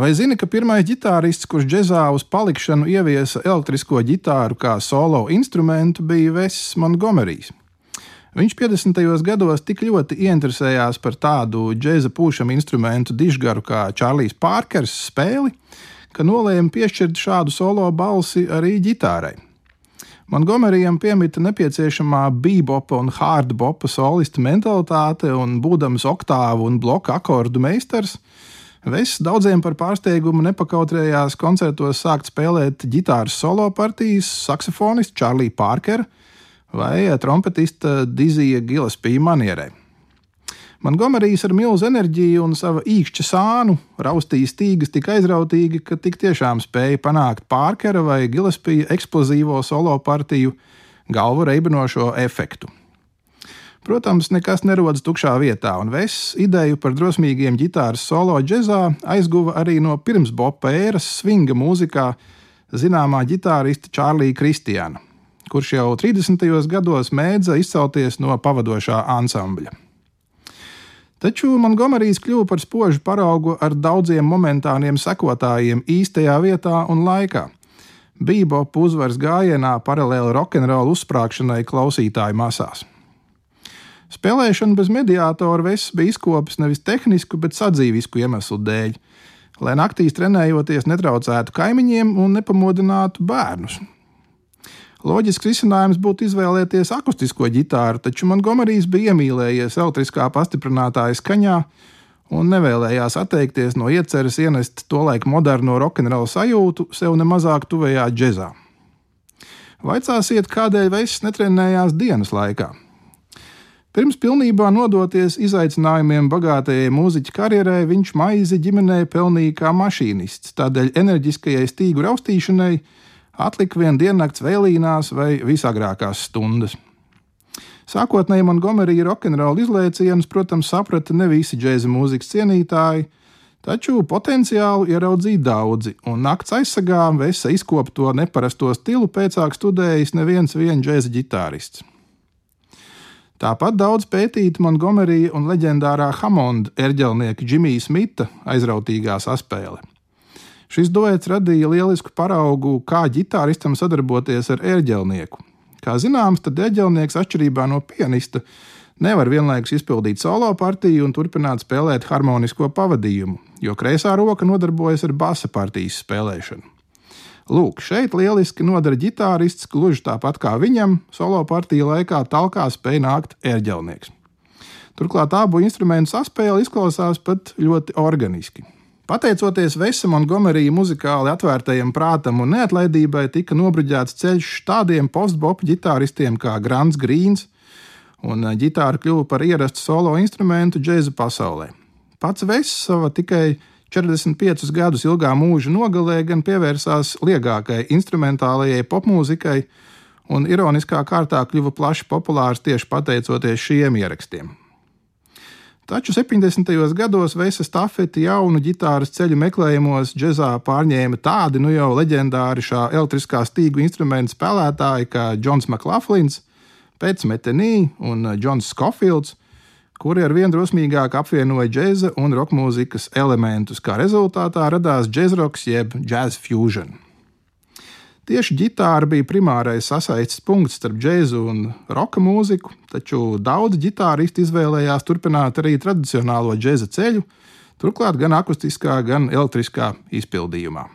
Vai zini, ka pirmais ģitārists, kurš džēzā uz palikšanu ieviesa elektrisko ģitāru kā solo instrumentu, bija Vesis Montgomerijs? Viņš 50. gados tik ļoti ieinteresējās par tādu džēza pūšamu instrumentu dižgaru kā Čārlijs Pārkers spēli, ka nolēma piešķirt šādu solo balsi arī ģitārai. Montgomerijam piemita nepieciešamā bebopa un hardbopa solista mentalitāte, un būdams oktāvu un bloku akordu meistars, Vess daudziem par pārsteigumu nepakautrējās koncertos sākt spēlēt ģitāras solo partijas, saksofonists Čārlī Pārkera vai trompetista Dizija Gilaspija manierē. Montgomerijs ar milzu enerģiju un sava īkšķa sānu raustīja stīgas tik aizrautīgi, ka tik tiešām spēja panākt Pārkera vai Gilaspija eksplozīvo solo partiju galvu reibinošo efektu. Protams, nekas nerodas tukšā vietā, un Vess ideju par drosmīgiem ģitāras solo džēzā aizguva arī no pirmsbopa ēras swinga mūzikā zināmā ģitārista Čārlīja Kristiāna, kurš jau 30. gados mēdza izcelties no pavadošā ansambļa. Taču Montgomerijs kļuva par spožu paraugu ar daudziem momentāniem sekotājiem īstajā vietā un laikā. Bībopa uzvaras gājienā paralēli rokenrola uzsprāgšanai klausītāju masās. Spēlēšana bez mediātora Vess bija izkopis nevis tehnisku, bet sadzīvisku iemeslu dēļ, lai naktīs trenējoties netraucētu kaimiņiem un nepamodinātu bērnus. Loģisks risinājums būtu izvēlēties akustisko ģitāru, taču Montgomerijs bija iemīlējies elektriskā pastiprinātāja skaņā un nevēlējās atteikties no ieceres ienest tolaik moderno rokenrola sajūtu sev nemazāk tuvējā džezā. Vaicāsiet, kādēļ Veiss netrenējās dienas laikā? Pirms pilnībā nodoties izaicinājumiem bagātajai mūziķa karjerai, viņš maizi ģimenē pelnīja kā mašīnists, tādēļ enerģiskajai stīgu raustīšanai atlika vien diennakts vēlīnās vai visagrākās stundas. Sākotnēji Montgomerija rokenrola izlaicienus, protams, saprata ne visi džēza mūzikas cienītāji, taču potenciālu ieraudzīja daudzi, un nakts aizsargā Vesa izkopto neparasto stilu pēcāk studējis neviens vien džēza ģitārists. Tāpat daudz pētīta Montgomerija un leģendārā Hamonda erģelnieka Džimija Smita aizrautīgā saspēle. Šis duets radīja lielisku paraugu, kā ģitāristam sadarboties ar erģelnieku. Kā zināms, tad erģelnieks atšķirībā no pianista nevar vienlaikus izpildīt solo partiju un turpināt spēlēt harmonisko pavadījumu, jo kreisā roka nodarbojas ar basa partijas spēlēšanu. Lūk, šeit lieliski nodara ģitārists, gluži tāpat kā viņam, solo partiju laikā talkā spēja nākt ērģelnieks. Turklāt abu instrumentu saspēle izklausās pat ļoti organiski. Pateicoties Vesam un Gomerija muzikāli atvērtajam prātam un neatlaidībai, tika nobruģēts ceļš tādiem postbopu ģitāristiem kā Grants Grīns, un ģitāra kļuva par ierastu solo instrumentu džēza pasaulē. Pats Vess sava tikai 45 gadus ilgā mūža nogalē gan pievērsās liegākai instrumentālajai popmūzikai, un ironiskā kārtā kļuva plaši populārs tieši pateicoties šiem ierakstiem. Taču 70. gados Veisa stafeti jaunu ģitāras ceļu meklējumos džezā pārņēma tādi nu jau leģendāri šā elektriskā stīgu instrumentu spēlētāji kā Džons Maklaflins, Pēc Metenī un Džons Skofilds, kuri ar vien drosmīgāk apvienoja džēza un roka mūzikas elementus, kā rezultātā radās džēzroks jeb jazz fusion. Tieši ģitāra bija primārais sasaistes punkts starp džēzu un roka mūziku, taču daudz ģitāristi izvēlējās turpināt arī tradicionālo džēza ceļu, turklāt gan akustiskā, gan elektriskā izpildījumā.